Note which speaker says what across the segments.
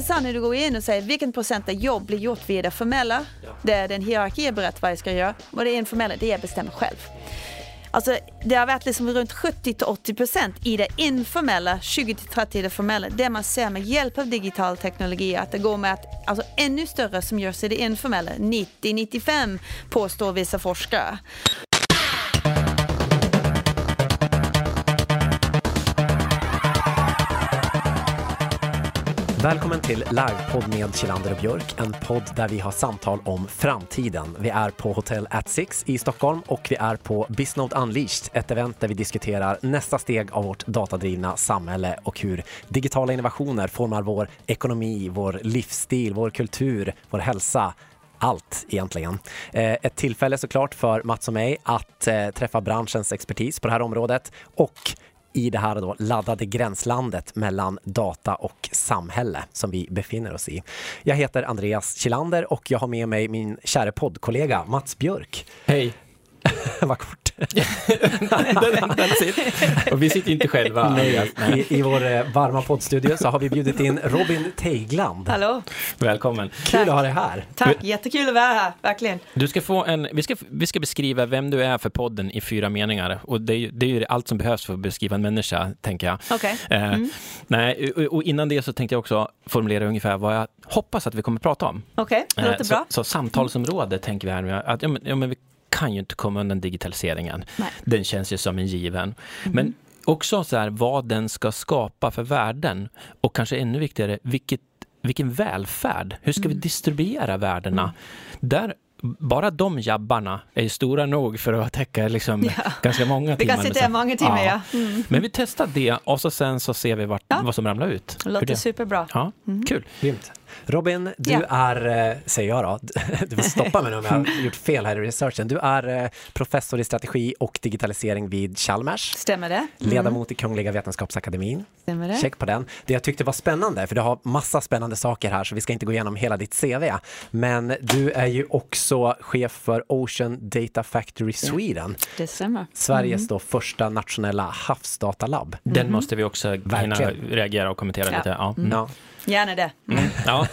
Speaker 1: intressant när du går in och säger vilken procent av jobb blir gjort via det formella, där den hierarki berättar vad jag ska göra, och det informella, det jag bestämmer själv. Alltså, det har varit liksom runt 70-80 procent i det informella, 20-30 i det formella. Det man ser med hjälp av digital teknologi att det går med att alltså, ännu större som görs i det informella, 90-95 påstår vissa forskare.
Speaker 2: Välkommen till Livepodd med Kjellander och Björk, en podd där vi har samtal om framtiden. Vi är på Hotel at Six i Stockholm och vi är på Bisnode Unleashed, ett event där vi diskuterar nästa steg av vårt datadrivna samhälle och hur digitala innovationer formar vår ekonomi, vår livsstil, vår kultur, vår hälsa allt egentligen. Eh, ett tillfälle såklart för Mats och mig att eh, träffa branschens expertis på det här området och i det här då laddade gränslandet mellan data och samhälle som vi befinner oss i. Jag heter Andreas Kilander och jag har med mig min kära poddkollega Mats Björk.
Speaker 3: Hej!
Speaker 2: Vad kort.
Speaker 3: den, it. Och vi sitter inte själva.
Speaker 2: Nej, I, I vår varma poddstudio så har vi bjudit in Robin Teigland.
Speaker 1: Hallå!
Speaker 3: Välkommen.
Speaker 2: Kul
Speaker 1: Tack.
Speaker 2: att ha dig här.
Speaker 1: Tack, jättekul att vara här, verkligen.
Speaker 3: Du ska få en, vi, ska, vi ska beskriva vem du är för podden i fyra meningar. Och det är, ju- det är ju allt som behövs för att beskriva en människa, tänker jag.
Speaker 1: Okej.
Speaker 3: Eh, Nej, och, och innan det så tänkte jag också formulera ungefär vad jag hoppas att vi kommer att prata om.
Speaker 1: Okej, det
Speaker 3: Eh,
Speaker 1: låter
Speaker 3: så,
Speaker 1: bra.
Speaker 3: så samtalsområde tänker vi här nu, att ja, men, ja, men vi kan ju inte komma undan digitaliseringen.
Speaker 1: Nej.
Speaker 3: Den känns ju som en given.
Speaker 1: Mhm.
Speaker 3: Men också så här vad den ska skapa för värden och kanske ännu viktigare, vilket, vilken välfärd. Hur ska vi
Speaker 1: Mm.
Speaker 3: distribuera värdena? Där bara de jabbarna är stora nog för att täcka liksom
Speaker 1: Ja.
Speaker 3: ganska många
Speaker 1: Vi
Speaker 3: timmar.
Speaker 1: kan
Speaker 3: med
Speaker 1: sitta många timmar, ja. Mm.
Speaker 3: Men vi testar det och så sen så ser vi vart,
Speaker 1: Ja.
Speaker 3: vad som ramlar ut.
Speaker 1: Det låter
Speaker 3: det-
Speaker 1: superbra.
Speaker 3: Ja, kul.
Speaker 2: Grymt. Robin, du
Speaker 1: Ja.
Speaker 2: är, eh, säger jag då, du får stoppa mig nu om jag har gjort fel här i researchen. Du är eh, professor i strategi och digitalisering vid Chalmers,
Speaker 1: Stämmer det?
Speaker 2: ledamot i Kungliga Vetenskapsakademin.
Speaker 1: Stämmer det?
Speaker 2: Check på den. Det jag tyckte var spännande, för du har massa spännande saker här så vi ska inte gå igenom hela ditt CV. Men du är ju också chef för Ocean Data Factory Sweden,
Speaker 1: Det stämmer.
Speaker 2: Sveriges då första nationella havsdatalab.
Speaker 3: Den måste vi också hinna reagera och kommentera
Speaker 1: Ja.
Speaker 3: lite. Ja.
Speaker 1: Gärna det.
Speaker 3: Ja.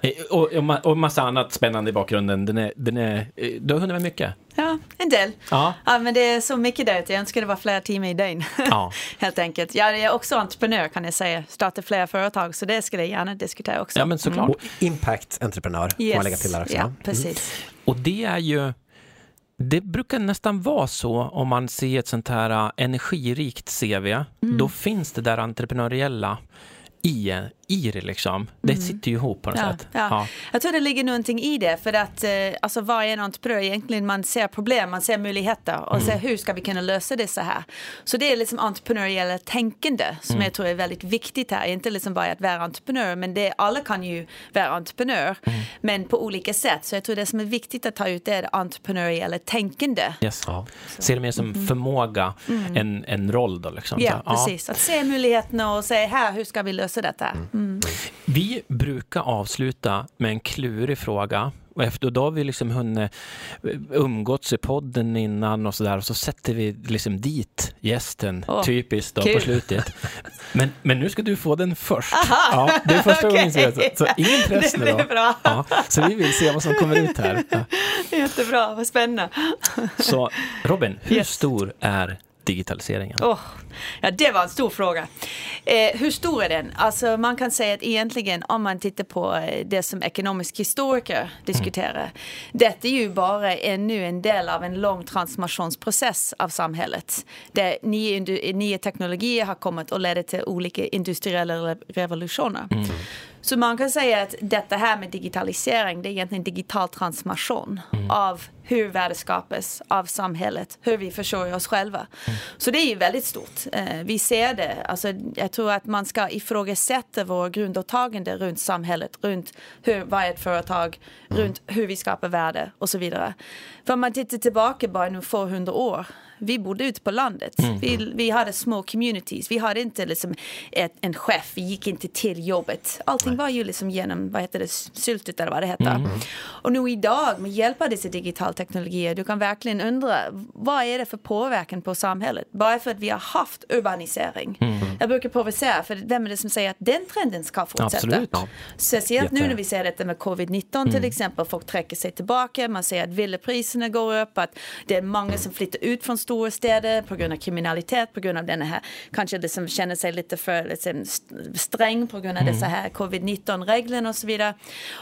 Speaker 3: Eh, Och, och, och massa annat spännande i bakgrunden. Den är, den är, eh, du har hunnit med mycket.
Speaker 1: Ja, en del.
Speaker 3: Ja.
Speaker 1: Ja, men det är så mycket där. Jag önskar det var fler timmar i dygn.
Speaker 3: Ja.
Speaker 1: Helt enkelt. Jag är också entreprenör kan jag säga. Startar flera företag, så det skulle jag gärna diskutera också.
Speaker 3: ja, men såklart.
Speaker 2: Och impact-entreprenör får man lägga till där också.
Speaker 1: Ja,
Speaker 2: Mm.
Speaker 1: precis.
Speaker 3: Och det är ju... Det brukar nästan vara så om man ser ett sånt här eh, energirikt CV. Då finns det där entreprenöriella i, i det liksom. Det sitter ju ihop på något
Speaker 1: Ja,
Speaker 3: sätt.
Speaker 1: ja. Jag tror det ligger någonting i det för att eh, alltså varje entreprenör egentligen man ser problem, man ser möjligheter och
Speaker 3: Mm.
Speaker 1: ser hur ska vi kunna lösa det så här. Så det är liksom entreprenöriella tänkande som
Speaker 3: Mm.
Speaker 1: jag tror är väldigt viktigt här. Inte liksom bara att vara entreprenör men det, alla kan ju vara entreprenör
Speaker 3: Mm.
Speaker 1: men på olika sätt. Så jag tror det som är viktigt att ta ut det är det entreprenöriella tänkande.
Speaker 3: Yes.
Speaker 2: Ja.
Speaker 3: Ser det mer som förmåga, en, en roll då liksom.
Speaker 1: Ja,
Speaker 3: Så,
Speaker 1: precis. Att se möjligheterna och säga här, hur ska vi lösa detta? Mm.
Speaker 3: Vi brukar avsluta med en klurig fråga. Och efter då har vi liksom hunnit umgåtts i podden innan och sådär och så sätter vi liksom dit gästen,
Speaker 1: Åh,
Speaker 3: typiskt då
Speaker 1: kul.
Speaker 3: på slutet. Men, men nu ska du få den först.
Speaker 1: Aha.
Speaker 3: Ja, det är första gången vi
Speaker 1: Okej.
Speaker 3: så, så ingen press nu då.
Speaker 1: bra.
Speaker 3: Ja, så vi vill se vad som kommer ut här. Ja.
Speaker 1: Jättebra, vad spännande.
Speaker 3: Så Robin, hur
Speaker 1: Yes.
Speaker 3: stor är digitaliseringen?
Speaker 1: Åh, ja, det var en stor fråga. Eh, hur stor är den? Alltså, man kan säga att egentligen om man tittar på eh, det som ekonomisk historiker diskuterar. Detta är ju bara ännu en del av en lång transformationsprocess av samhället. Där nya, nya teknologier har kommit och leder till olika industriella revolutioner. revolutioner. Så man kan säga att detta här med digitalisering, det är egentligen digital transformation av hur värde skapas, av samhället, hur vi försörjer oss själva. Så det är ju väldigt stort. Eh, vi ser det. Alltså, jag tror att man ska ifrågasätta vår grundåtagande runt samhället, runt hur, vad är ett företag, runt hur vi skapar värde och så vidare. För om man tittar tillbaka bara nu få hundra år, vi bodde ute på landet. Mm. Vi, vi hade små communities. Vi hade inte liksom ett, en chef, vi gick inte till jobbet. Allting var ju liksom genom, vad heter det, syltet eller vad det heter. Mm. Och nu idag med hjälp av dessa digitala teknologier, du kan verkligen undra vad är det för påverkan på samhället? Bara för att vi har haft urbanisering. Mm. Jag brukar provocera, för vem är det som säger att den trenden ska fortsätta? Absolut. Ja. Speciellt nu när vi ser detta med covid-19 mm. till exempel. Folk träcker sig tillbaka, man ser att villapriserna går upp, att det är många som flyttar ut från stora städer på grund av kriminalitet, på grund av den här, kanske det som känner sig lite för liksom, sträng på grund av mm. dessa här covid-19-reglerna och så vidare.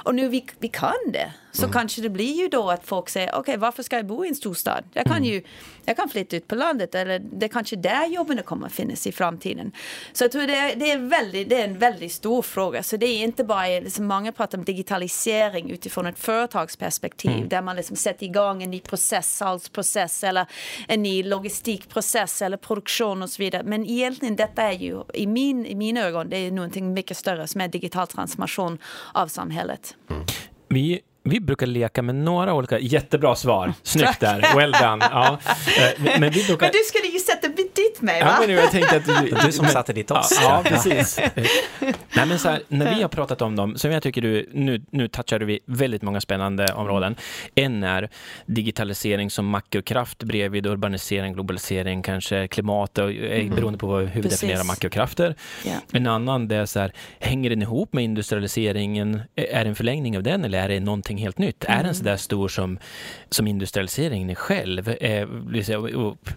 Speaker 1: Och nu vi, vi kan det så mm. kanske det blir ju då att folk säger okej okay, varför ska jag bo i en storstad? Jag kan mm. ju jag kan flytta ut på landet eller det är kanske där jobben kommer att finnas i framtiden. Så jag tror det är, det är, väldigt, det är en väldigt stor fråga. Så det är inte bara, liksom många pratar om digitalisering utifrån ett företagsperspektiv mm. där man liksom sätter igång en ny process, salsprocess eller en ny logistikprocess eller produktion och så vidare. Men egentligen detta är ju i, min, i mina ögon det är någonting mycket större som är digital transformation av samhället. Mm.
Speaker 3: Vi vi brukar leka med några olika, jättebra svar, snyggt där, well done. Ja.
Speaker 1: Eh, men, men, vi brukar... men du skulle ju sätta dit mig va?
Speaker 3: Ja, men jag tänkte att
Speaker 2: du, du som satte dit oss.
Speaker 3: Ja, ja precis. Nej, men så här, när vi har pratat om dem, som jag tycker du, nu, nu touchade vi väldigt många spännande områden. En är digitalisering som makrokraft bredvid urbanisering, globalisering, kanske klimat, och, mm. beroende på hur vi definierar makrokrafter. Yeah. En annan, det är så här, hänger den ihop med industrialiseringen? Är det en förlängning av den eller är det någonting helt nytt? Mm. Är den så där stor som, som industrialiseringen själv? Eh,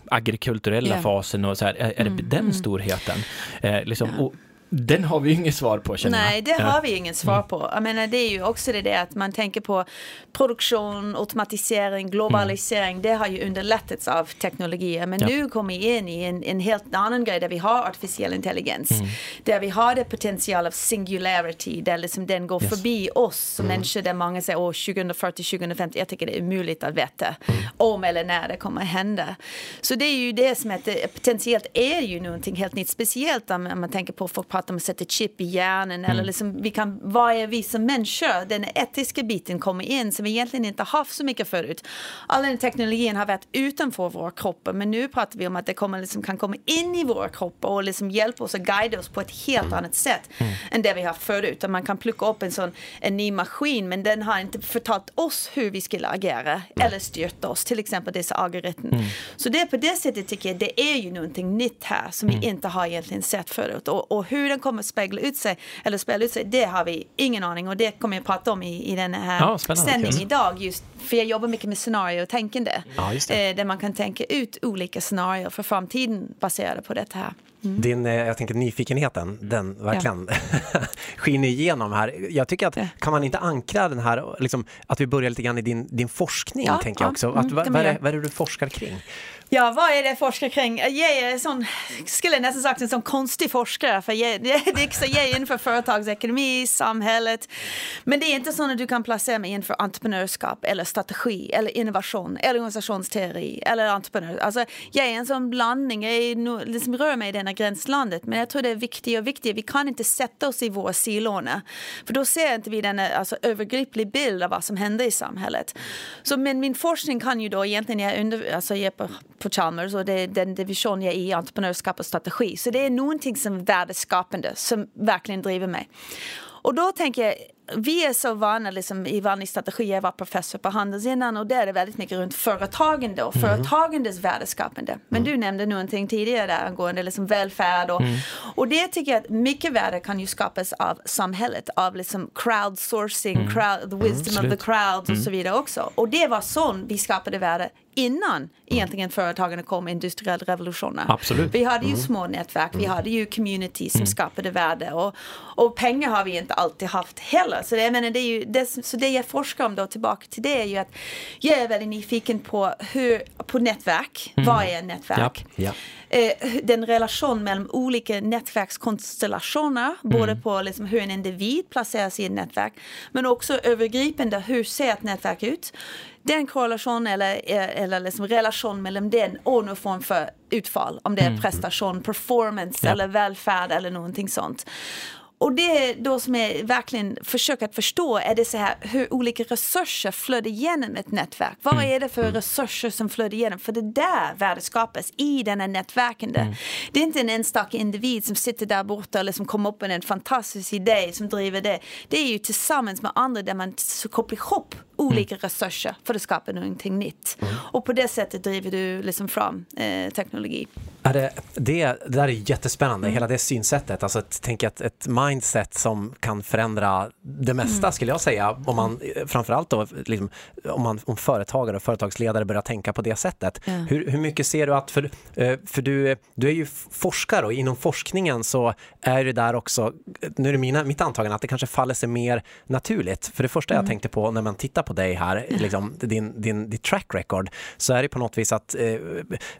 Speaker 3: agrikulturella yeah. fasen och så här, är, är det mm. den mm. storheten? Eh, liksom, och, den har vi inget svar på känner
Speaker 1: Nej, det har vi inget svar mm. på. Jag menar, det är ju också det där att man tänker på produktion, automatisering, globalisering. Mm. Det har ju underlättats av teknologier. Men ja. nu kommer vi in i en, en, helt annan grej där vi har artificiell intelligens. Mm. Där vi har det potential av singularity, där liksom den går yes. förbi oss som mm. människor. Där många säger år 2040, 2050. Jag tycker det är omöjligt att veta mm. om eller när det kommer hända. Så det är ju det som är att potentiellt är ju någonting helt nytt. Speciellt om man tänker på folk att de sätter chip i hjärnan mm. eller liksom vi kan, vad är vi som människor? Den etiska biten kommer in som vi egentligen inte haft så mycket förut. All den teknologin har varit utanför våra kroppar men nu pratar vi om att det kommer, liksom, kan komma in i våra kroppar och liksom hjälpa oss och guida oss på ett helt mm. annat sätt mm. än det vi har förut. Och man kan plocka upp en sån en ny maskin men den har inte förtalt oss hur vi skulle agera eller styrta oss, till exempel dessa algoritmer. Mm. Så det på det sättet tycker jag det är ju någonting nytt här som vi mm. inte har egentligen sett förut och, och hur den kommer spegla ut sig eller spela ut sig, det har vi ingen aning och det kommer jag prata om i, i den här ja, sändningen idag just för jag jobbar mycket med scenario och tänkande. Ja, eh, där man kan tänka ut olika scenarier för framtiden baserade på det här.
Speaker 2: Mm. Din, eh, jag tänker nyfikenheten, den verkligen ja. skiner igenom här. Jag tycker att, kan man inte ankra den här, liksom, att vi börjar lite grann i din, din forskning, ja, tänker jag också. Att, mm, vad, vad, är, vad är det du forskar kring?
Speaker 1: Ja, vad är det jag forskar kring? Jag är sån, skulle nästan sagt en sån konstig forskare. För jag, så jag är inför företagsekonomi, samhället. Men det är inte så att du kan placera mig inför entreprenörskap eller strategi eller innovation eller organisationsteori eller entreprenör. Alltså, jag är en sån blandning. Jag är, liksom, rör mig i denna gränslandet. Men jag tror det är viktigt och viktigt. Vi kan inte sätta oss i våra silorna. För då ser inte vi den eh, alltså, övergriplig bild av vad som händer i samhället. Så, men min forskning kan ju då egentligen, jag, under, alltså, jag är på på Chalmers och det är den division jag är i, entreprenörskap och strategi. Så det är någonting som är värdeskapande som verkligen driver mig. Och då tänker jag, vi är så vana liksom, i vanlig strategi, jag var professor på Handels innan och där är det väldigt mycket runt företagande och mm. företagandes värdeskapande. Men mm. du nämnde någonting tidigare där angående liksom välfärd och, mm. och det tycker jag att mycket värde kan ju skapas av samhället, av liksom crowdsourcing, mm. crowd, the wisdom of the crowds och så mm. vidare också. Och det var så vi skapade värde innan egentligen företagen kom industriell revolution.
Speaker 3: Absolut.
Speaker 1: Vi hade ju mm. små nätverk, vi hade ju community som mm. skapade värde och, och pengar har vi inte alltid haft heller. Så det, jag menar, det, är ju, det, så det jag forskar om då tillbaka till det är ju att jag är väldigt nyfiken på, hur, på nätverk. Mm. Vad är nätverk? Ja. Ja. Eh, den relation mellan olika nätverkskonstellationer, mm. både på liksom hur en individ placeras i ett nätverk, men också övergripande, hur ser ett nätverk ut? Den korrelation eller, eller liksom relation mellan den och någon form för utfall. Om det är mm. prestation, performance eller välfärd eller någonting sånt. och det är då som jag verkligen försöker att förstå är det så här hur olika resurser flödar igenom ett nätverk. Vad
Speaker 3: Mm.
Speaker 1: är det för resurser som flödar igenom? För det är där värdet skapas, i denna nätverkande.
Speaker 3: Mm.
Speaker 1: Det är inte en enstaka individ som sitter där borta eller som kommer upp med en fantastisk idé som driver det. Det är ju tillsammans med andra där man kopplar ihop olika resurser för att skapa någonting nytt. Och på det sättet driver du liksom fram eh, teknologi.
Speaker 2: Är det, det, det där är jättespännande,
Speaker 1: Mm.
Speaker 2: hela det synsättet. Alltså att tänka ett, mindset som kan förändra det mesta
Speaker 1: Mm.
Speaker 2: skulle jag säga. Om man, framförallt då, liksom, om, man, om företagare och företagsledare börjar tänka på det sättet.
Speaker 1: Ja.
Speaker 2: Hur, hur mycket ser du att, för, eh, för du, du är ju forskare och inom forskningen så är det där också, nu är det mina, mitt antagande att det kanske faller sig mer naturligt. För det första
Speaker 1: Mm.
Speaker 2: jag tänkte på när man tittar på dig här, liksom, din, din, ditt track record, så är det på något vis att eh,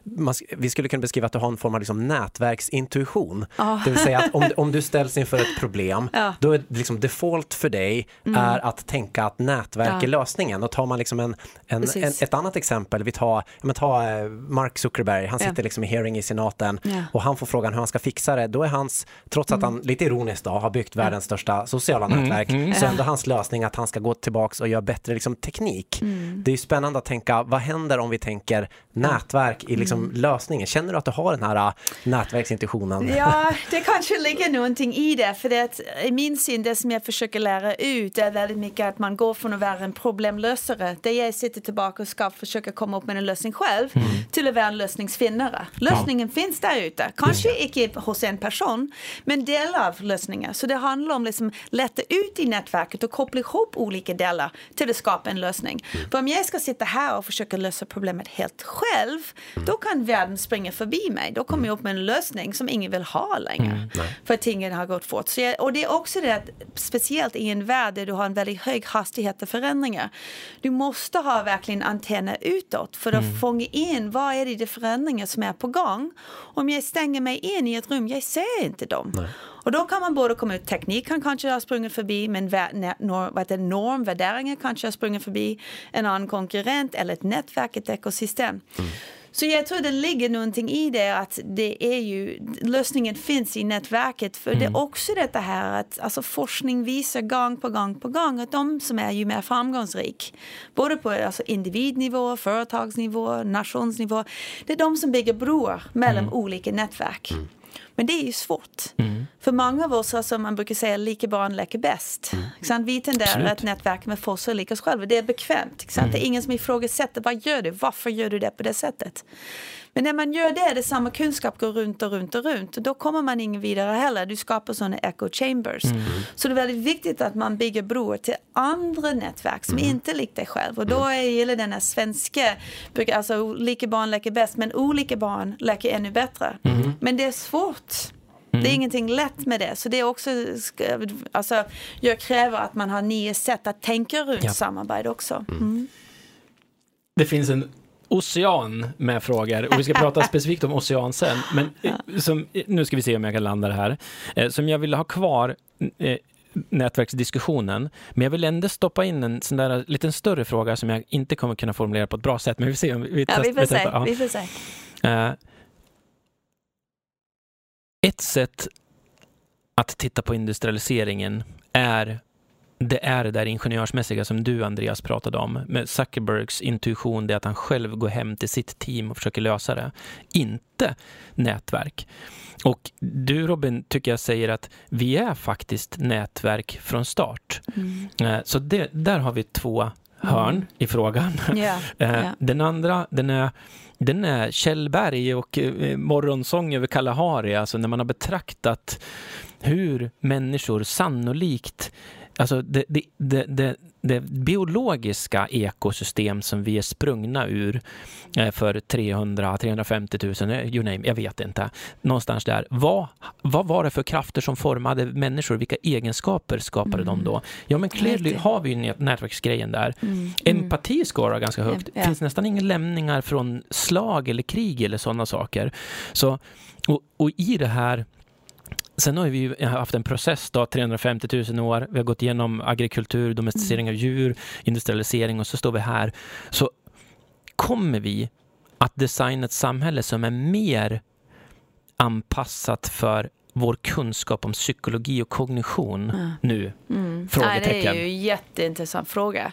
Speaker 2: man, vi skulle kunna beskriva att du har en form av liksom nätverksintuition.
Speaker 1: Ja.
Speaker 2: Det vill säga att om, om du ställs inför ett problem,
Speaker 1: Ja. Mm.
Speaker 2: då är liksom default för dig är att tänka att nätverk
Speaker 1: Ja.
Speaker 2: är lösningen. Och tar man liksom en, en, en, ett annat exempel, vi tar, ja, men ta eh, Mark Zuckerberg, han
Speaker 1: Ja.
Speaker 2: sitter liksom i hearing i senaten
Speaker 1: Ja. Mm.
Speaker 2: och han får frågan hur han ska fixa det. Då är hans, trots att han lite ironiskt då, har byggt världens största sociala nätverk, så är ändå hans lösning att han ska gå tillbaks och göra bättre liksom, teknik.
Speaker 1: Mm.
Speaker 2: Det är ju spännande att tänka, vad händer om vi tänker nätverk i liksom,
Speaker 1: Mm.
Speaker 2: lösningen? Känner du att du har den här äh, nätverksintuitionen?
Speaker 1: Ja, det kanske ligger någonting i det. För det att, i min syn, det som jag försöker lära ut är väldigt mycket att man går från att vara en problemlösare, där jag sitter tillbaka och ska försöka komma upp med en lösning själv, till att vara en lösningsfinnare. Lösningen finns där ute. Kanske inte hos en person, men delar av lösningar. Så det handlar om liksom lätta ut i nätverket och koppla ihop olika delar till att skapa en lösning. För om jag ska sitta här och försöka lösa problemet helt själv, då kan världen springa förbi mig. Då kommer jag upp med en lösning som ingen vill ha längre. För att tingen har gått fort. Så jag, och det är också det att speciellt i en värld där du har en väldigt hög hastighet av förändringar. Du måste ha verkligen antenner utåt för att fånga in vad är det för förändringar som är på gång. Om jag stänger mig in i ett rum, jag ser inte dem. Och då kan man både komma ut, teknik kan kanske ha sprungit förbi, men normvärderingar kanske har sprungit förbi en annan konkurrent eller ett nätverk, ett ekosystem. Så jag tror det ligger någonting i det att det är ju, lösningen finns i nätverket. För det är också det här att alltså forskning visar gång på gång på gång att de som är ju mer framgångsrik, både på alltså individnivå, företagsnivå, nationsnivå, det är de som bygger broar mellan olika nätverk. Men det är ju svårt. För många av oss, alltså man brukar säga lika barn leker bäst. Mm. Vi tenderar
Speaker 3: Absolut.
Speaker 1: att nätverka med oss och lika oss själva. Det är bekvämt. Mm. Det är ingen som ifrågasätter vad gör du? Varför gör du det på det sättet? Men när man gör det, det samma kunskap går runt och runt och runt. Då kommer man ingen vidare heller. Du skapar sådana echo chambers. Så det är väldigt viktigt att man bygger broar till andra nätverk som inte är likt dig själv. Och då är gillar den här svenska, alltså lika barn leker bäst, men olika barn leker ännu bättre. Men det är svårt. Det är ingenting lätt med det. Så det är också, alltså, jag kräver att man har nya sätt att tänka runt
Speaker 3: Ja.
Speaker 1: samarbete också. Mm.
Speaker 3: Det finns en ocean med frågor och vi ska prata specifikt om ocean sen. Men eh, som, eh, nu ska vi se om jag kan landa det här. Eh, Som jag ville ha kvar nätverksdiskussionen, men jag vill ändå stoppa in en sån där liten större fråga som jag inte kommer kunna formulera på ett bra sätt, men vi får se om vi,
Speaker 1: Ja,
Speaker 3: test-
Speaker 1: vi får se.
Speaker 3: testar. Ja.
Speaker 1: Vi får se.
Speaker 3: Eh, Ett sätt att titta på industrialiseringen är det är det där ingenjörsmässiga som du Andreas pratade om. Med Zuckerbergs intuition, det är att han själv går hem till sitt team och försöker lösa det. Inte nätverk. Och du Robin tycker jag säger att vi är faktiskt nätverk från start.
Speaker 1: Mm.
Speaker 3: Eh, Så det, där har vi två hörn i frågan. Eh,
Speaker 1: ja.
Speaker 3: Den andra, den är, den är Kjellberg och eh, Morgonsång över Kalahari, alltså när man har betraktat hur människor sannolikt Alltså det, det, det, det, biologiska ekosystem som vi är sprungna ur eh, för 300-350 000, eh, you name, jag vet inte, någonstans där. Vad, vad var det för krafter som formade människor? Vilka egenskaper skapade de då? Ja, men clearly har vi ju nät- nätverksgrejen där.
Speaker 1: Mm.
Speaker 3: Empati scorar ganska högt. Det finns nästan inga lämningar från slag eller krig eller sådana saker. Så, och, och i det här Sen har vi ju haft en process då, 350 000 år. Vi har gått igenom agrikultur, domesticering av djur, industrialisering och så står vi här. Så kommer vi att designa ett samhälle som är mer anpassat för vår kunskap om psykologi och kognition mm. nu? Mm.
Speaker 1: Frågetecken. Nej, det är ju en jätteintressant fråga.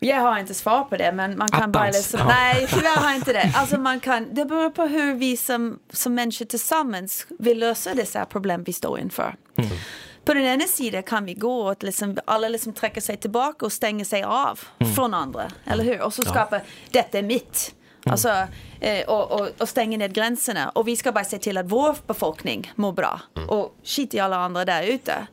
Speaker 1: Jag har inte svar på det, men man kan Attans. bara liksom, nej, tyvärr har jag inte det. Alltså man kan, det beror på hur vi som, som människor tillsammans vill lösa dessa problem vi står inför. Mm. På den ena sidan kan vi gå och liksom, alla liksom träcker sig tillbaka och stänger sig av mm. från andra, eller hur? Och så skapar, ja. detta är mitt. Mm. Alltså, eh, och, och, och stänger ner gränserna. Och vi ska bara se till att vår befolkning mår bra. Mm. Och skit i alla andra där ute.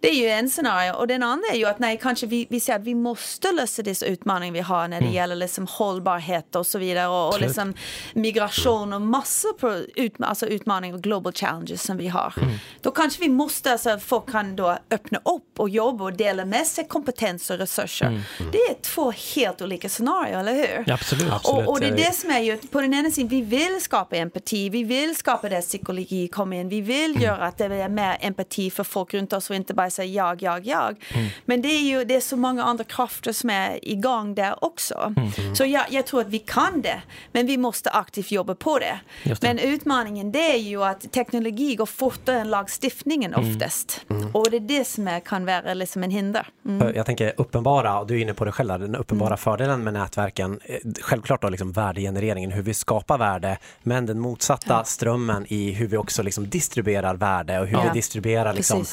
Speaker 1: Det är ju en scenario. Och den andra är ju att nej, kanske vi, vi ser att vi måste lösa dessa utmaningar vi har när det mm. gäller liksom hållbarhet och så vidare. Och, och liksom migration och massor på ut, alltså utmaningar och global challenges som vi har. Mm. Då kanske vi måste, alltså folk kan då öppna upp och jobba och dela med sig kompetens och resurser. Mm. Det är två helt olika scenarier, eller hur?
Speaker 3: Ja, absolut.
Speaker 1: absolut. Och, och, det är det som är ju, på den ena sidan, vi vill skapa empati, vi vill skapa där psykologi kommer in, vi vill mm. göra att det är mer empati för folk runt oss och inte bara säga jag, jag, jag. Mm. Men det är ju det är så många andra krafter som är igång där också. Mm. Så jag, jag, tror att vi kan det, men vi måste aktivt jobba på det. det. Men utmaningen det är ju att teknologi går fortare än lagstiftningen mm. oftast. Mm. Och det är det som kan vara liksom en hinder.
Speaker 2: Mm. Jag tänker uppenbara, och du är inne på det själv, den uppenbara mm. fördelen med nätverken, eh, självklart då liksom värdegenereringen, hur vi skapar värde, men den motsatta strömmen i hur vi också liksom distribuerar värde och hur ja. vi distribuerar liksom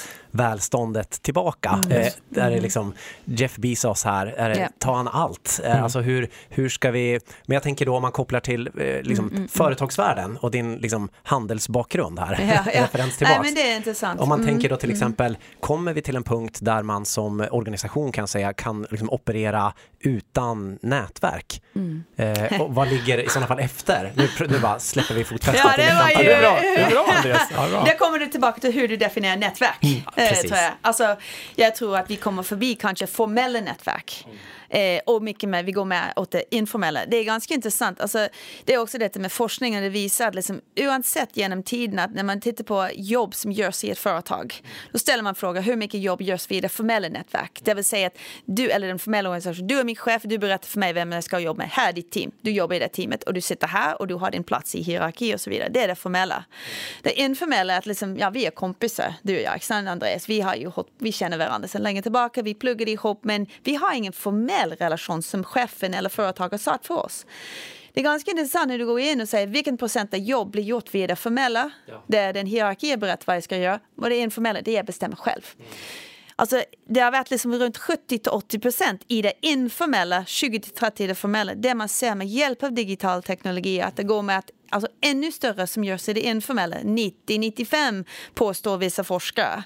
Speaker 2: välståndet tillbaka. Mm. Eh, där är liksom Jeff Bezos här, är det, yeah. tar han allt? Eh, mm. Alltså hur, hur ska vi, men jag tänker då om man kopplar till eh, liksom, mm, mm, mm. företagsvärlden och din liksom, handelsbakgrund här, ja, ja. referens tillbaks.
Speaker 1: Nej, men det är intressant.
Speaker 2: Om man mm, tänker då till exempel, kommer vi till en punkt där man som organisation kan säga kan liksom operera utan nätverk? Eh, och vad ligger i sådana fall efter? Nu, nu bara släpper vi fotfästet.
Speaker 1: Ja, det var ju...
Speaker 3: Det är bra, det är bra Andreas. Ja, bra.
Speaker 1: Det kommer du tillbaka till hur du definierar nätverk. Eh, tror jag. Alltså, jag tror att vi kommer förbi kanske formella nätverk. Mm. Eh, och mycket mer, vi går med åt det informella. Det är ganska intressant. Alltså, det är också detta med forskningen, det visar att liksom, oavsett genom tiden att när man tittar på jobb som görs i ett företag, då ställer man frågan hur mycket jobb görs via det formella nätverk? Det vill säga att du, eller den formella organisationen, du är min chef, du berättar för mig vem jag ska jobba med. Här är ditt team, du jobbar i det teamet och du sitter här och du har din plats i hierarki och så vidare. Det är det formella. Det informella är att liksom, ja, vi är kompisar, du och jag, Alexander Andreas, vi, har ju, vi känner varandra sedan länge tillbaka, vi pluggade ihop, men vi har ingen formell formell relation som chefen eller företaget satt för oss. Det är ganska intressant när du går in och säger vilken procent av jobb blir gjort via det formella, ja. där den hierarki är berättat vad jag ska göra, och det informella, det jag bestämmer själv. Mm. Alltså, det har varit liksom runt 70 80 procent i det informella, 20 30 i det formella. Det man ser med hjälp av digital teknologi, att det går med att alltså ännu större som görs i det informella. 90-95 påstår vissa forskare.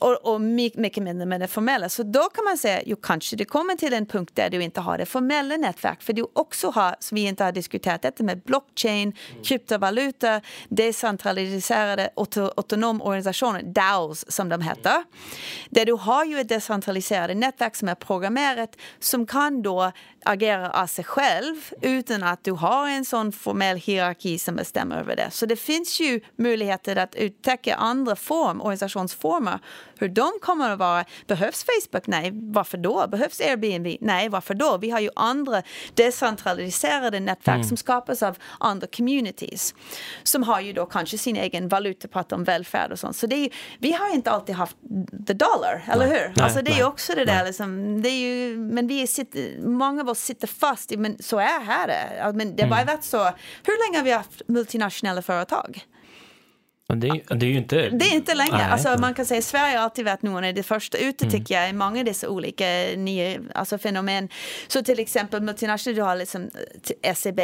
Speaker 1: Och, och mycket mindre med det formella. Så då kan man säga, jo kanske det kommer till en punkt där du inte har det formella nätverk. För du också har, som vi inte har diskuterat, detta med blockchain, mm. kryptovaluta, decentraliserade autonoma organisationer, DAOs som de heter. Där du har ju ett decentraliserat nätverk som är programmerat som kan då agerar av sig själv utan att du har en sån formell hierarki som bestämmer över det. Så det finns ju möjligheter att uttäcka andra form, organisationsformer. Hur de kommer att vara. Behövs Facebook? Nej. Varför då? Behövs Airbnb? Nej. Varför då? Vi har ju andra decentraliserade nätverk mm. som skapas av andra communities. Som har ju då kanske sin egen valuta, pratar om välfärd och sånt. Så det är, vi har inte alltid haft the dollar, eller nej, hur? Nej, alltså det är ju också det där liksom, det är ju, men vi sitter, många av oss sitter fast i, men så är här. Men det har bara mm. varit så, hur länge har vi haft multinationella företag?
Speaker 3: Det är, det är ju inte...
Speaker 1: Det är inte länge. Nej, alltså, man kan säga att Sverige har alltid varit någon av de första ute, mm. tycker jag, i många av dessa olika nya alltså, fenomen. Så till exempel multinationella, du har liksom SEB,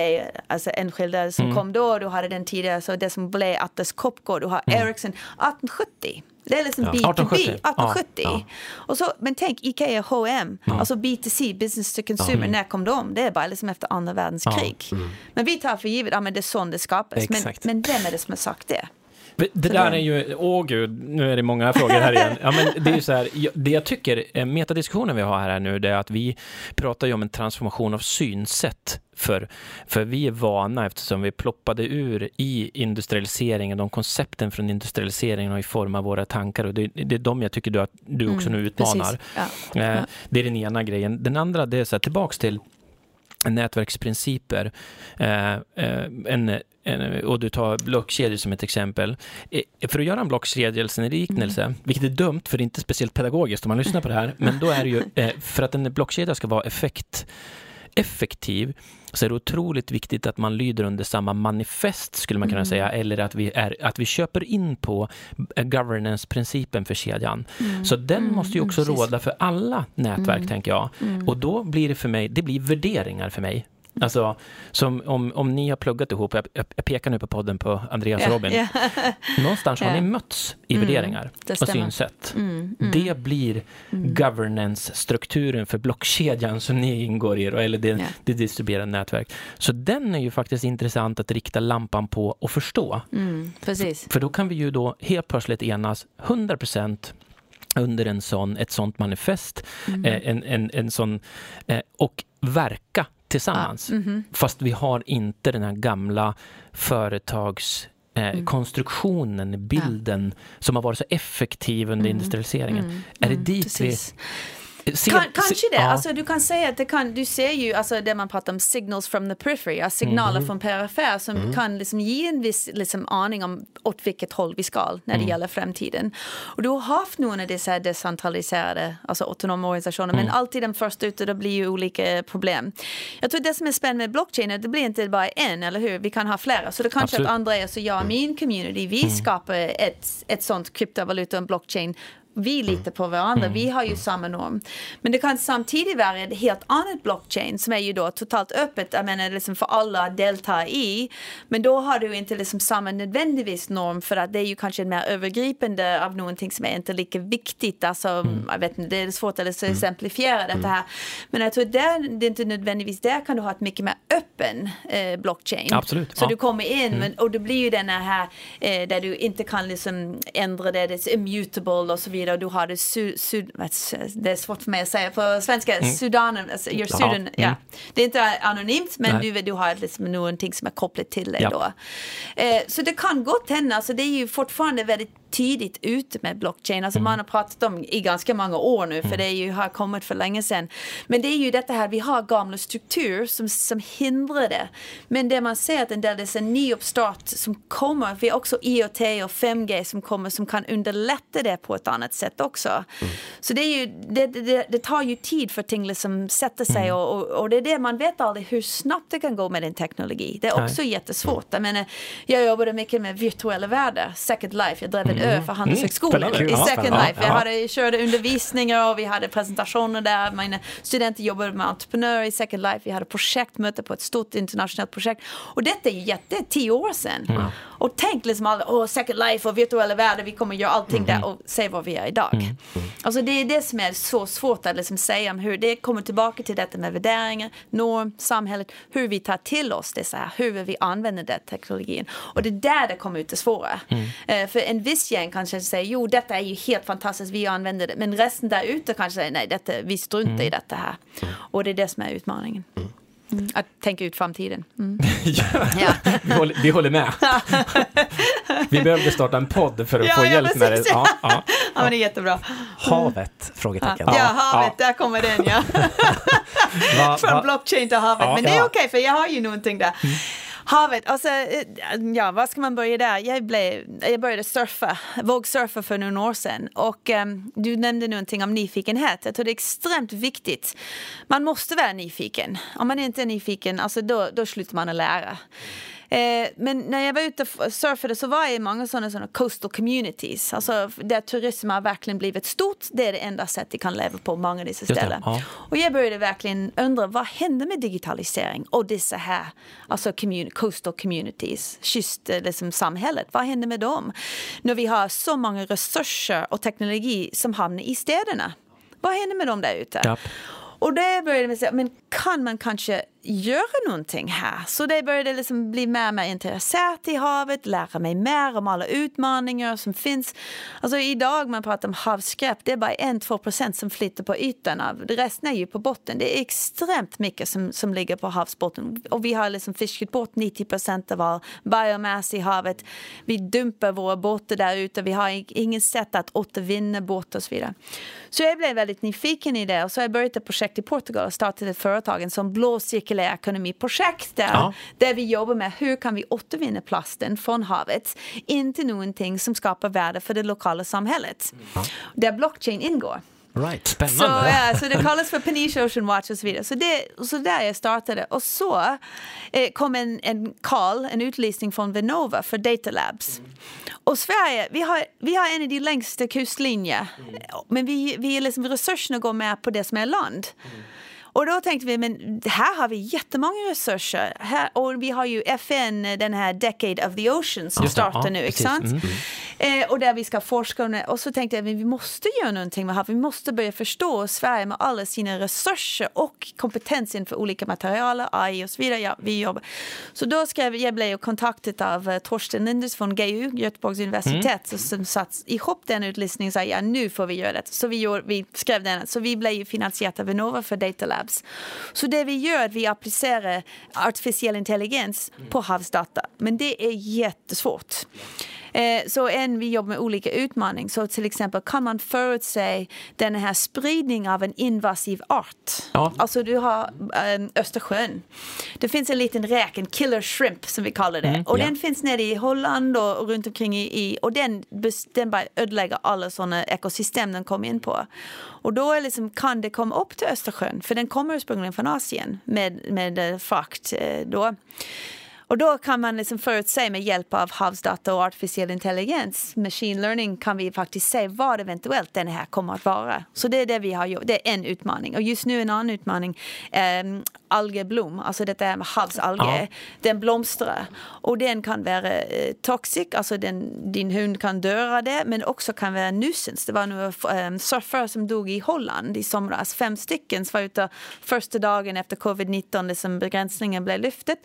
Speaker 1: alltså enskilda som mm. kom då, du hade den tidigare, så det som blev Atlas Copco, du har mm. Ericsson, 1870. Det är liksom ja. B2B, 1870. 1870. Ja. Och så, men tänk Ikea, H&M, ja. alltså B2C, business to consumer, ja. när kom de? Det är bara liksom efter andra världskrig. Mm. Men vi tar för givet, ja men det är sånt det skapas. Men, men vem är det som har sagt det?
Speaker 3: Det där är ju, åh gud, nu är det många frågor här igen. Ja, men det är ju så här, det jag tycker, eh, metadiskussionen vi har här nu, det är att vi pratar ju om en transformation av synsätt. För, för vi är vana, eftersom vi ploppade ur i industrialiseringen, de koncepten från industrialiseringen har ju format våra tankar och det, det är de jag tycker du, att du också mm, nu utmanar. Ja. Eh, det är den ena grejen. Den andra, det är så här, tillbaks till nätverksprinciper. Eh, eh, en, en, och du tar blockkedjor som ett exempel. Eh, för att göra en blockkedjelseliknelse, mm. vilket är dumt för det är inte speciellt pedagogiskt om man lyssnar på det här, men då är det ju eh, för att en blockkedja ska vara effekt, effektiv så är det otroligt viktigt att man lyder under samma manifest, skulle man kunna mm. säga, eller att vi, är, att vi köper in på governance-principen för kedjan. Mm. Så den mm. måste ju också mm, råda för alla nätverk, mm. tänker jag. Mm. Och då blir det för mig, det blir värderingar för mig. Alltså, som om, om ni har pluggat ihop, jag, jag pekar nu på podden på Andreas och Robin. Yeah. Någonstans har ni mötts i mm, värderingar och synsätt. Mm, mm. Det blir mm. governance-strukturen för blockkedjan som ni ingår i, eller det, yeah. det distribuerade nätverk. Så den är ju faktiskt intressant att rikta lampan på och förstå.
Speaker 1: Mm, precis.
Speaker 3: För, för då kan vi ju då helt plötsligt enas 100 procent under en sån, ett sånt manifest, mm. eh, en, en, en sån, eh, och verka tillsammans. Mm -hmm. Fast vi har inte den här gamla företagskonstruktionen, eh, mm. bilden ja. som har varit så effektiv under mm. industrialiseringen. Mm. Är det mm. dit Precis. vi
Speaker 1: Se, kan, kanske det. Ja. Alltså, du kan säga att det kan, du ser ju alltså, det man pratar om signals from the periphery, alltså signaler mm. från perifer som mm. kan liksom ge en viss liksom, aning om åt vilket håll vi ska när det mm. gäller framtiden. Och du har haft några av dessa decentraliserade, alltså autonoma organisationer, men mm. alltid den första ute, det blir ju olika problem. Jag tror det som är spännande med blockchain är att det blir inte bara en, eller hur? Vi kan ha flera. Så det kanske Absolut. att Andreas och jag, mm. min community, vi mm. skapar ett, ett sånt kryptovaluta, en blockchain vi litar på varandra, mm. vi har ju samma norm. Men det kan samtidigt vara ett helt annat blockchain som är ju då totalt öppet, jag menar liksom för alla att delta i. Men då har du inte liksom samma nödvändigtvis norm för att det är ju kanske mer övergripande av någonting som är inte lika viktigt. Alltså, mm. jag vet inte, det är svårt att mm. exemplifiera mm. detta här. Men jag tror att där, det är inte nödvändigtvis där kan du ha ett mycket mer öppen eh, blockchain.
Speaker 3: Absolut.
Speaker 1: Så ja. du kommer in mm. och det blir ju den här eh, där du inte kan liksom ändra det, det är immutable och så vidare vidare och du har det su, su, det är svårt för mig att säga på svenska, mm. Sudanen, alltså, your student, ja. Mm. Det är inte anonymt men du, du har liksom någonting som är kopplat till det ja. då. Eh, så det kan gott hända, alltså det är ju fortfarande väldigt tidigt ute med blockchain. Alltså mm. man har pratat om i ganska många år nu för mm. det är ju, har kommit för länge sedan. Men det är ju detta här, vi har gamla strukturer som, som hindrar det. Men det man ser att en del, det är en ny uppstart som kommer. Vi har också IoT och 5G som kommer som kan underlätta det på ett annat sätt också. Mm. Så det, är ju, det, det, det, tar ju tid för ting liksom sätter sig och, och, och, det är det man vet aldrig hur snabbt det kan gå med den teknologi. Det är också Nej. jättesvårt. Jag, menar, jag jobbade mycket med virtuella världar, Second Life, jag drev ö för Handelshögskolan mm. i Second Life. Jag hade, körde undervisningar och vi hade presentationer där. Mina studenter jobbade med entreprenörer i Second Life. Vi hade projektmöte på ett stort internationellt projekt. Och detta är jätte, tio år sedan. Mm. Och tänk liksom alla, oh, Second Life och virtuella världar, vi kommer göra allting mm. där och se vad vi är idag. Mm. Alltså det är det som är så svårt att liksom säga om hur det kommer tillbaka till detta med värderingar, norm, samhället, hur vi tar till oss det så här, hur vi använder den teknologin. Och det är där det kommer ut det svåra. Mm. Uh, för en viss gäng kanske säger jo detta är ju helt fantastiskt, vi använder det. Men resten där ute kanske säger nej, detta, vi struntar mm. i detta här. Och det är det som är utmaningen. Mm. Mm. Att tänka ut framtiden. Mm.
Speaker 3: ja, vi, håller, vi håller med. vi behövde starta en podd för att ja, få ja, hjälp med det.
Speaker 1: Ja, ja, ja, men det är jättebra.
Speaker 2: Havet? Frågetecken.
Speaker 1: Ja, havet, där kommer den ja. Från blockchain till havet. men det är okej, okay, för jag har ju någonting där. Havet, alltså, eh, ja, vad ska man börja där? Jag, blev, jag började surfa, vågsurfa för några år sedan. Och um, du nämnde någonting om nyfikenhet. Jag tror det är extremt viktigt. Man måste vara nyfiken. Om man inte är nyfiken, alltså, då, då slutar man att lära. Eh, men när jag var ute och surfade så var jag i många sådana, sådana coastal communities. Alltså där turism har verkligen blivit stort. Det är det enda sättet vi kan leva på många av dessa ställen. Ja. Och jag började verkligen undra vad hände med digitalisering och dessa här alltså communi coastal communities, kyst, eh, liksom samhället. Vad hände med dem? När vi har så många resurser och teknologi som hamnar i städerna. Vad händer med dem där ute? Ja. Och det började med säga, men kan man kanske göra någonting här? Så det började liksom bli mer och mer intresserat i havet, lära mig mer om alla utmaningar som finns. Alltså idag man pratar om havsskräp, det är bara 1-2 procent som flyter på ytan. Av. Resten är ju på botten. Det är extremt mycket som, som ligger på havsbotten. Och vi har liksom fiskat bort 90 procent av all biomass i havet. Vi dumpar våra båtar där ute. Vi har inget sätt att återvinna båtar och så vidare. Så jag blev väldigt nyfiken i det och så har jag börjat ett projekt i Portugal och startat ett företag, en sån blå cirkulär ekonomi-projekt där,
Speaker 2: Ja.
Speaker 1: där vi jobbar med hur kan vi återvinna plasten från havet in till någonting som skapar värde för det lokala samhället. Där blockchain ingår.
Speaker 2: Right.
Speaker 1: Så,
Speaker 2: Spännande.
Speaker 1: ja, så det kallas för Peniche Ocean Watch och så vidare. Så, det, så där jag startade. Och så eh, kom en, en call, en utlysning från Vinnova för Data Labs. Och Sverige, vi har, vi har en av de längsta kustlinjer. Men vi, vi är liksom, resurserna går med på det som är land. Och då tänkte vi, men här har vi jättemånga resurser. Här, och vi har ju FN, den här Decade of the Ocean som
Speaker 3: det,
Speaker 1: startar
Speaker 3: ja,
Speaker 1: nu,
Speaker 3: precis.
Speaker 1: sant?
Speaker 3: Mm.
Speaker 1: Eh, och där vi ska forska. Och så tänkte jag, men vi måste göra någonting med här. Vi måste börja förstå Sverige med alla sina resurser och kompetensen för olika material, AI och så vidare. Ja, vi jobbar. Så då skrev jag, blev kontaktad av eh, Torsten Linders från GU, Göteborgs universitet,
Speaker 3: Mm.
Speaker 1: som satt ihop den utlysningen och sa, ja nu får vi göra det. Så vi, gjorde, vi skrev den. Så vi blev finansierade av Vinnova för Data Labs. Så det vi gör är att vi applicerar artificiell intelligens på havsdata. Men det är jättesvårt. Eh, Så en, vi jobbar med olika utmaningar. Så till exempel kan man förutse den här spridningen av en invasiv art.
Speaker 3: Ja.
Speaker 1: Alltså du har um, Östersjön. Det finns en liten räk, en killer shrimp som vi kallar det. och
Speaker 3: ja.
Speaker 1: den finns nere i Holland och, runt omkring i, i och den, den bara ödelägger alla sådana ekosystem den kommer in på. Och då är liksom, kan det komma upp till Östersjön, för den kommer ursprungligen från Asien med, med eh, frakt eh, då. Och då kan man liksom förutse med hjälp av havsdata och artificiell intelligens, machine learning, kan vi faktiskt se vad eventuellt den här kommer att vara. Så det är det vi har gjort. Det är en utmaning. Och just nu en annan utmaning, um, algeblom, alltså detta med havsalger,
Speaker 3: Ja.
Speaker 1: den blomstrar. Och den kan vara eh, toxic, alltså den, din hund kan dö av det, men också kan vara nuisance. Det var några um, surfare som dog i Holland i somras, fem stycken som var ute första dagen efter covid-19, liksom begränsningen blev lyftet.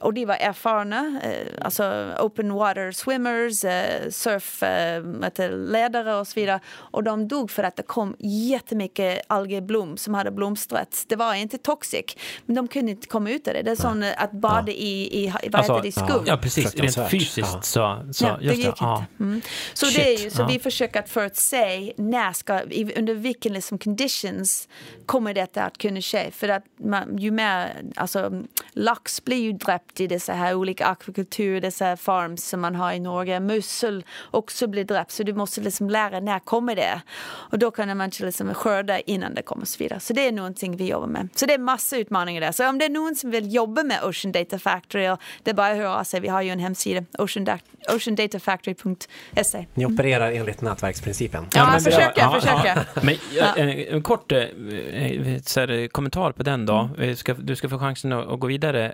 Speaker 1: Och de var erfarna, eh, alltså open water swimmers, eh, surfledare och så vidare. Och de dog för att det kom jättemycket algeblom som hade blomstrat. Det var inte toxic, men de kunde inte komma ut av det. Det är eh, att bada i, i, vad
Speaker 3: Alltså,
Speaker 1: heter det, skum.
Speaker 3: Ja, precis. Rent fysiskt
Speaker 2: Ja.
Speaker 3: så, så
Speaker 1: Ja, det gick
Speaker 3: det. Ja.
Speaker 1: inte. Mm. Så,
Speaker 3: Shit,
Speaker 1: det är ju, så
Speaker 3: ja.
Speaker 1: vi försöker att förutse när ska, i- under vilken liksom conditions kommer detta att kunna ske. För att man, ju mer, alltså lax blir ju dräpt i dessa här olika akvakultur, dessa farms som man har i Norge. Mussel också blir dräpt. Så du måste liksom lära när kommer det. Och då kan man inte liksom skörda innan det kommer och så vidare. Så det är någonting vi jobbar med. Så det är massa utmaningar där. Så om det är någon som vill jobba med Ocean Data Factory, och det är bara att höra av sig. Vi har ju en hemsida, ocean, oceandatafactory.se.
Speaker 2: Ni opererar enligt nätverksprincipen.
Speaker 1: Ja,
Speaker 3: men
Speaker 1: jag
Speaker 3: det-
Speaker 1: försöker, jag försöker.
Speaker 3: Men ja, en, en kort eh, eh, så här, kommentar på den då.
Speaker 1: Mm.
Speaker 3: Eh, Ska, du ska få chansen att, att gå vidare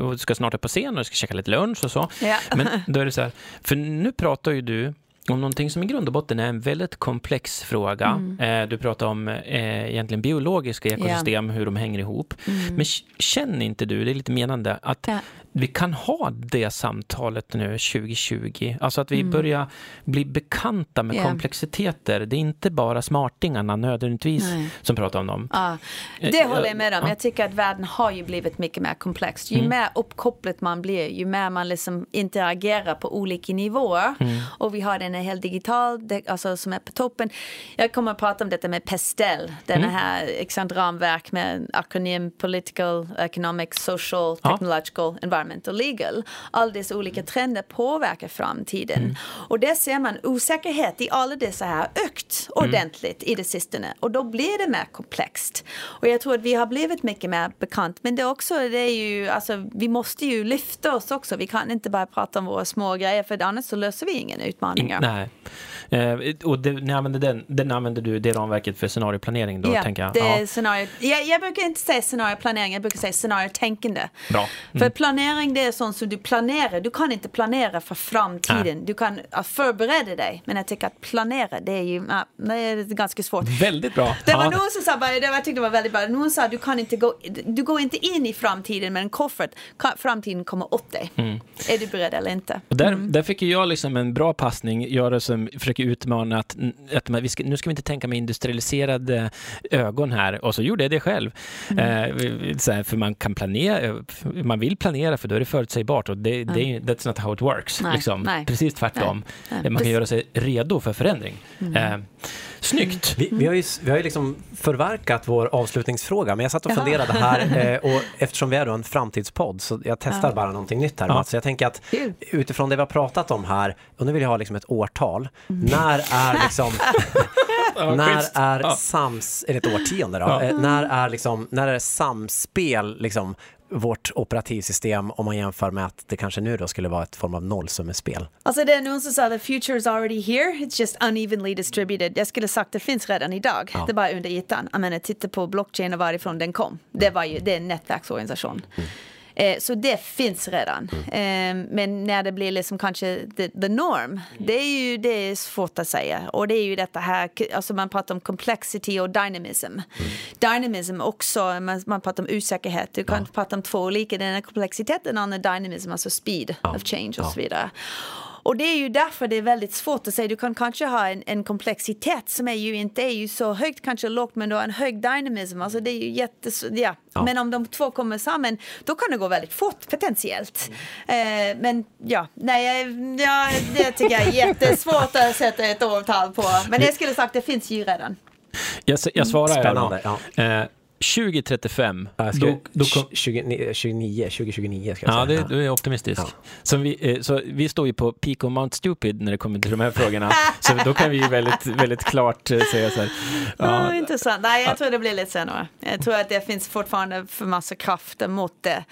Speaker 3: och du ska snart upp på scen och du ska käka lite lunch och så.
Speaker 1: Ja.
Speaker 3: Men då är det så här, för nu pratar ju du om någonting som i grund och botten är en väldigt komplex fråga.
Speaker 1: Mm.
Speaker 3: Eh, du pratar om eh, egentligen biologiska ekosystem, hur de hänger ihop. Men k- känner inte du, det är lite menande, att
Speaker 1: Mm. Ja.
Speaker 3: Vi kan ha det samtalet nu 2020? Alltså att vi
Speaker 1: Mm.
Speaker 3: börjar bli bekanta med
Speaker 1: Ja.
Speaker 3: komplexiteter. Det är inte bara smartingarna nödvändigtvis
Speaker 1: Nej.
Speaker 3: som pratar om dem.
Speaker 1: Ja, det
Speaker 3: Eh,
Speaker 1: håller jag med om.
Speaker 3: ja.
Speaker 1: Jag tycker att världen har ju blivit mycket mer komplex. Ju
Speaker 3: Mm.
Speaker 1: mer uppkopplat man blir, ju mer man liksom interagerar på olika nivåer.
Speaker 3: Mm.
Speaker 1: Och vi har den här helt digital, alltså som är på toppen. Jag kommer att prata om detta med PESTEL, den
Speaker 3: Mm.
Speaker 1: här exakt ramverk med akronym Political, Economic, Social,
Speaker 3: Ja.
Speaker 1: Technological, Environmental, Legal. All dessa olika trender påverkar framtiden.
Speaker 3: Mm.
Speaker 1: Och där ser man osäkerhet i alla dessa här ökt
Speaker 3: Mm.
Speaker 1: ordentligt i det sistone. Och då blir det mer komplext. Och jag tror att vi har blivit mycket mer bekant. Men det också, det är ju, alltså, vi måste ju lyfta oss också. Vi kan inte bara prata om våra små grejer för annars så löser vi ingen utmaningar.
Speaker 3: Nej. Eh, och det, ni använder den, den använder du det ramverket för scenarioplanering då,
Speaker 1: Ja,
Speaker 3: tänker jag?
Speaker 1: det
Speaker 3: Ja,
Speaker 1: scenario. Jag, jag brukar inte säga scenarioplanering, jag brukar säga scenariotänkande.
Speaker 3: bra.
Speaker 1: För planering det är sånt som du planerar. Du kan inte planera för framtiden. Du kan förbereda dig. Men jag tycker att planera det är ju det är ganska svårt.
Speaker 3: Väldigt bra.
Speaker 1: Det var
Speaker 3: Ja.
Speaker 1: någon som sa, det var, jag tyckte det var väldigt bra, någon sa du kan inte gå, du går inte in i framtiden med en koffert, framtiden kommer åt dig.
Speaker 3: Mm.
Speaker 1: Är du beredd eller inte?
Speaker 3: Och där, där fick jag liksom en bra passning, göra som försöker utmana att, att man, ska, nu ska vi inte tänka med industrialiserade ögon här och så gjorde jag det själv. Eh, så här, för man kan planera, man vill planera för då är det förutsägbart och det, det, är- that's not how it works.
Speaker 1: Nej,
Speaker 3: liksom.
Speaker 1: nej.
Speaker 3: Precis tvärtom.
Speaker 1: Nej, nej.
Speaker 3: Man kan
Speaker 1: Precis.
Speaker 3: göra sig redo för förändring. Eh, Snyggt!
Speaker 2: Vi, vi, har ju, vi har ju liksom förverkat vår avslutningsfråga, men jag satt och funderade här eh, och eftersom vi är då en framtidspodd så jag testar
Speaker 1: Ja.
Speaker 2: bara någonting nytt här
Speaker 3: Ja.
Speaker 2: Mats. Så jag tänker att utifrån det vi har pratat om här, och nu vill jag ha liksom ett årtal.
Speaker 1: Mm.
Speaker 2: När är liksom, när är
Speaker 3: Ja.
Speaker 2: sams, eller ett årtionde då,
Speaker 3: Ja.
Speaker 2: eh, när är liksom, när är samspel liksom vårt operativsystem om man jämför med att det kanske nu då skulle vara ett form av nollsummespel.
Speaker 1: Alltså det är någon som sa the future is already here, it's just unevenly distributed. Jag skulle sagt det finns redan idag,
Speaker 2: Ja.
Speaker 1: det är bara under ytan. Jag menar, titta på blockchain och varifrån den kom. Det, var ju, det är en nätverksorganisation. Eh, så det finns redan. Eh, men när det blir liksom kanske the, the norm, det är ju det är svårt att säga. Och det är ju detta här, alltså man pratar om complexity och dynamism. Dynamism också, man, man pratar om osäkerhet. Du kan prata om två olika, den ena komplexitet, den andra dynamism, alltså speed of change och
Speaker 2: Ja.
Speaker 1: så vidare. Och det är ju därför det är väldigt svårt att säga. Du kan kanske ha en, en komplexitet som är ju inte är ju så högt, kanske lågt, men du har en hög dynamism. Alltså det är ju jättes... Ja.
Speaker 2: Ja.
Speaker 1: Men om de två kommer samman, då kan det gå väldigt fort potentiellt. Eh, men ja, nej, ja, det tycker jag är jättesvårt att sätta ett årtal på. Men jag skulle sagt, det finns ju redan.
Speaker 3: Jag, jag svarar
Speaker 2: Spännande,
Speaker 3: jag
Speaker 2: ja.
Speaker 3: Eh, 2035,
Speaker 2: Jag ska,
Speaker 3: då, då kom,
Speaker 2: 20, 29, 2029 ska jag
Speaker 3: Ja,
Speaker 2: säga.
Speaker 3: det, du är optimistisk.
Speaker 2: Ja.
Speaker 3: Så, vi, eh, så vi står ju på peak of Mount Stupid när det kommer till de här frågorna. så då kan vi ju väldigt, väldigt klart eh, säga så här.
Speaker 1: Ja.
Speaker 3: Ja,
Speaker 1: intressant. Nej, jag tror det blir lite senare. Jag tror att det finns fortfarande för massa krafter mot det.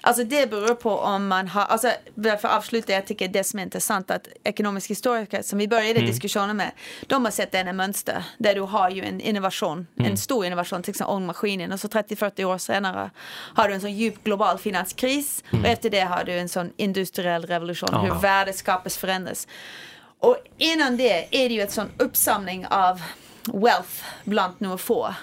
Speaker 1: Alltså det beror på om man har, alltså för att avsluta, jag tycker det som är intressant att ekonomiska historiker som vi började diskussionen med, de har sett en mönster där du har ju en innovation, en stor innovation, till exempel ångmaskinen och så 30-40 år senare har du en sån djup global finanskris och efter det har du en sån industriell revolution,
Speaker 3: Ja.
Speaker 1: hur värdet skapas förändras. Och innan det är det ju ett sån uppsamling av wealth bland några få.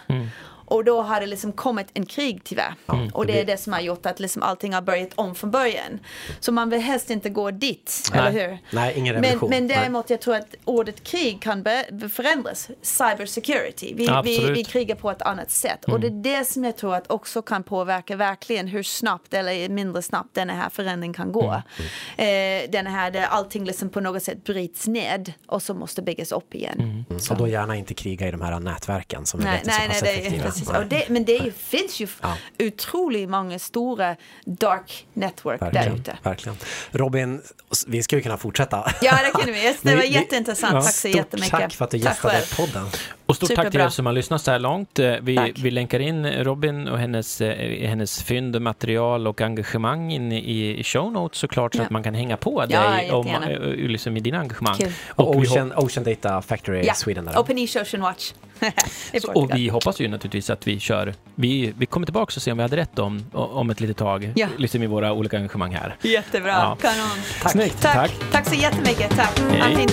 Speaker 1: Och då har det liksom kommit en krig tyvärr. och det är det som har gjort att liksom allting har börjat om från början. Så man vill helst inte gå dit,
Speaker 3: Nej.
Speaker 1: eller hur?
Speaker 2: Nej, ingen
Speaker 1: Men,
Speaker 2: revolution.
Speaker 1: men
Speaker 2: Nej.
Speaker 1: däremot jag tror att ordet krig kan förändras. Cybersecurity. Vi, vi, vi krigar på ett annat sätt. Och det är det som jag tror att också kan påverka verkligen hur snabbt eller mindre snabbt den här förändringen kan gå. Eh, den här där allting liksom på något sätt bryts ned och så måste byggas upp igen.
Speaker 2: Mm, Så då gärna inte kriga i de här nätverken som
Speaker 1: Nej,
Speaker 2: är inte så
Speaker 1: nej, nej, det är, Och det, men det ju, finns ju
Speaker 2: Ja.
Speaker 1: otroligt många stora dark network där ute.
Speaker 2: verkligen. Robin, vi ska ju kunna fortsätta.
Speaker 1: Ja, det kunde vi. Det var jätteintressant.
Speaker 3: ja,
Speaker 1: Tack så jättemycket.
Speaker 2: tack för att du gästade podden.
Speaker 3: Och stort tack till
Speaker 1: Superbra.
Speaker 3: er som har lyssnat så här långt. Eh, Vi,
Speaker 1: Tack.
Speaker 3: vi länkar in Robin och hennes, eh, hennes fynd, material och engagemang in i show notes såklart så
Speaker 1: Ja.
Speaker 3: att man kan hänga på
Speaker 1: Ja,
Speaker 3: dig om, eh, liksom i dina engagemang.
Speaker 1: Kul.
Speaker 2: Och Ocean, Ocean Data Factory
Speaker 1: Ja,
Speaker 2: Sweden. Där.
Speaker 1: Open East Ocean Watch.
Speaker 3: Så- och vi hoppas ju naturligtvis att vi kör, vi, vi kommer tillbaka och ser om vi hade rätt om, om ett litet tag,
Speaker 1: Ja.
Speaker 3: liksom i våra olika engagemang här.
Speaker 1: Jättebra.
Speaker 3: Ja.
Speaker 1: Kanon.
Speaker 3: Snyggt,
Speaker 1: Tack.
Speaker 3: tack.
Speaker 1: Tack så jättemycket. Tack.
Speaker 3: Hej.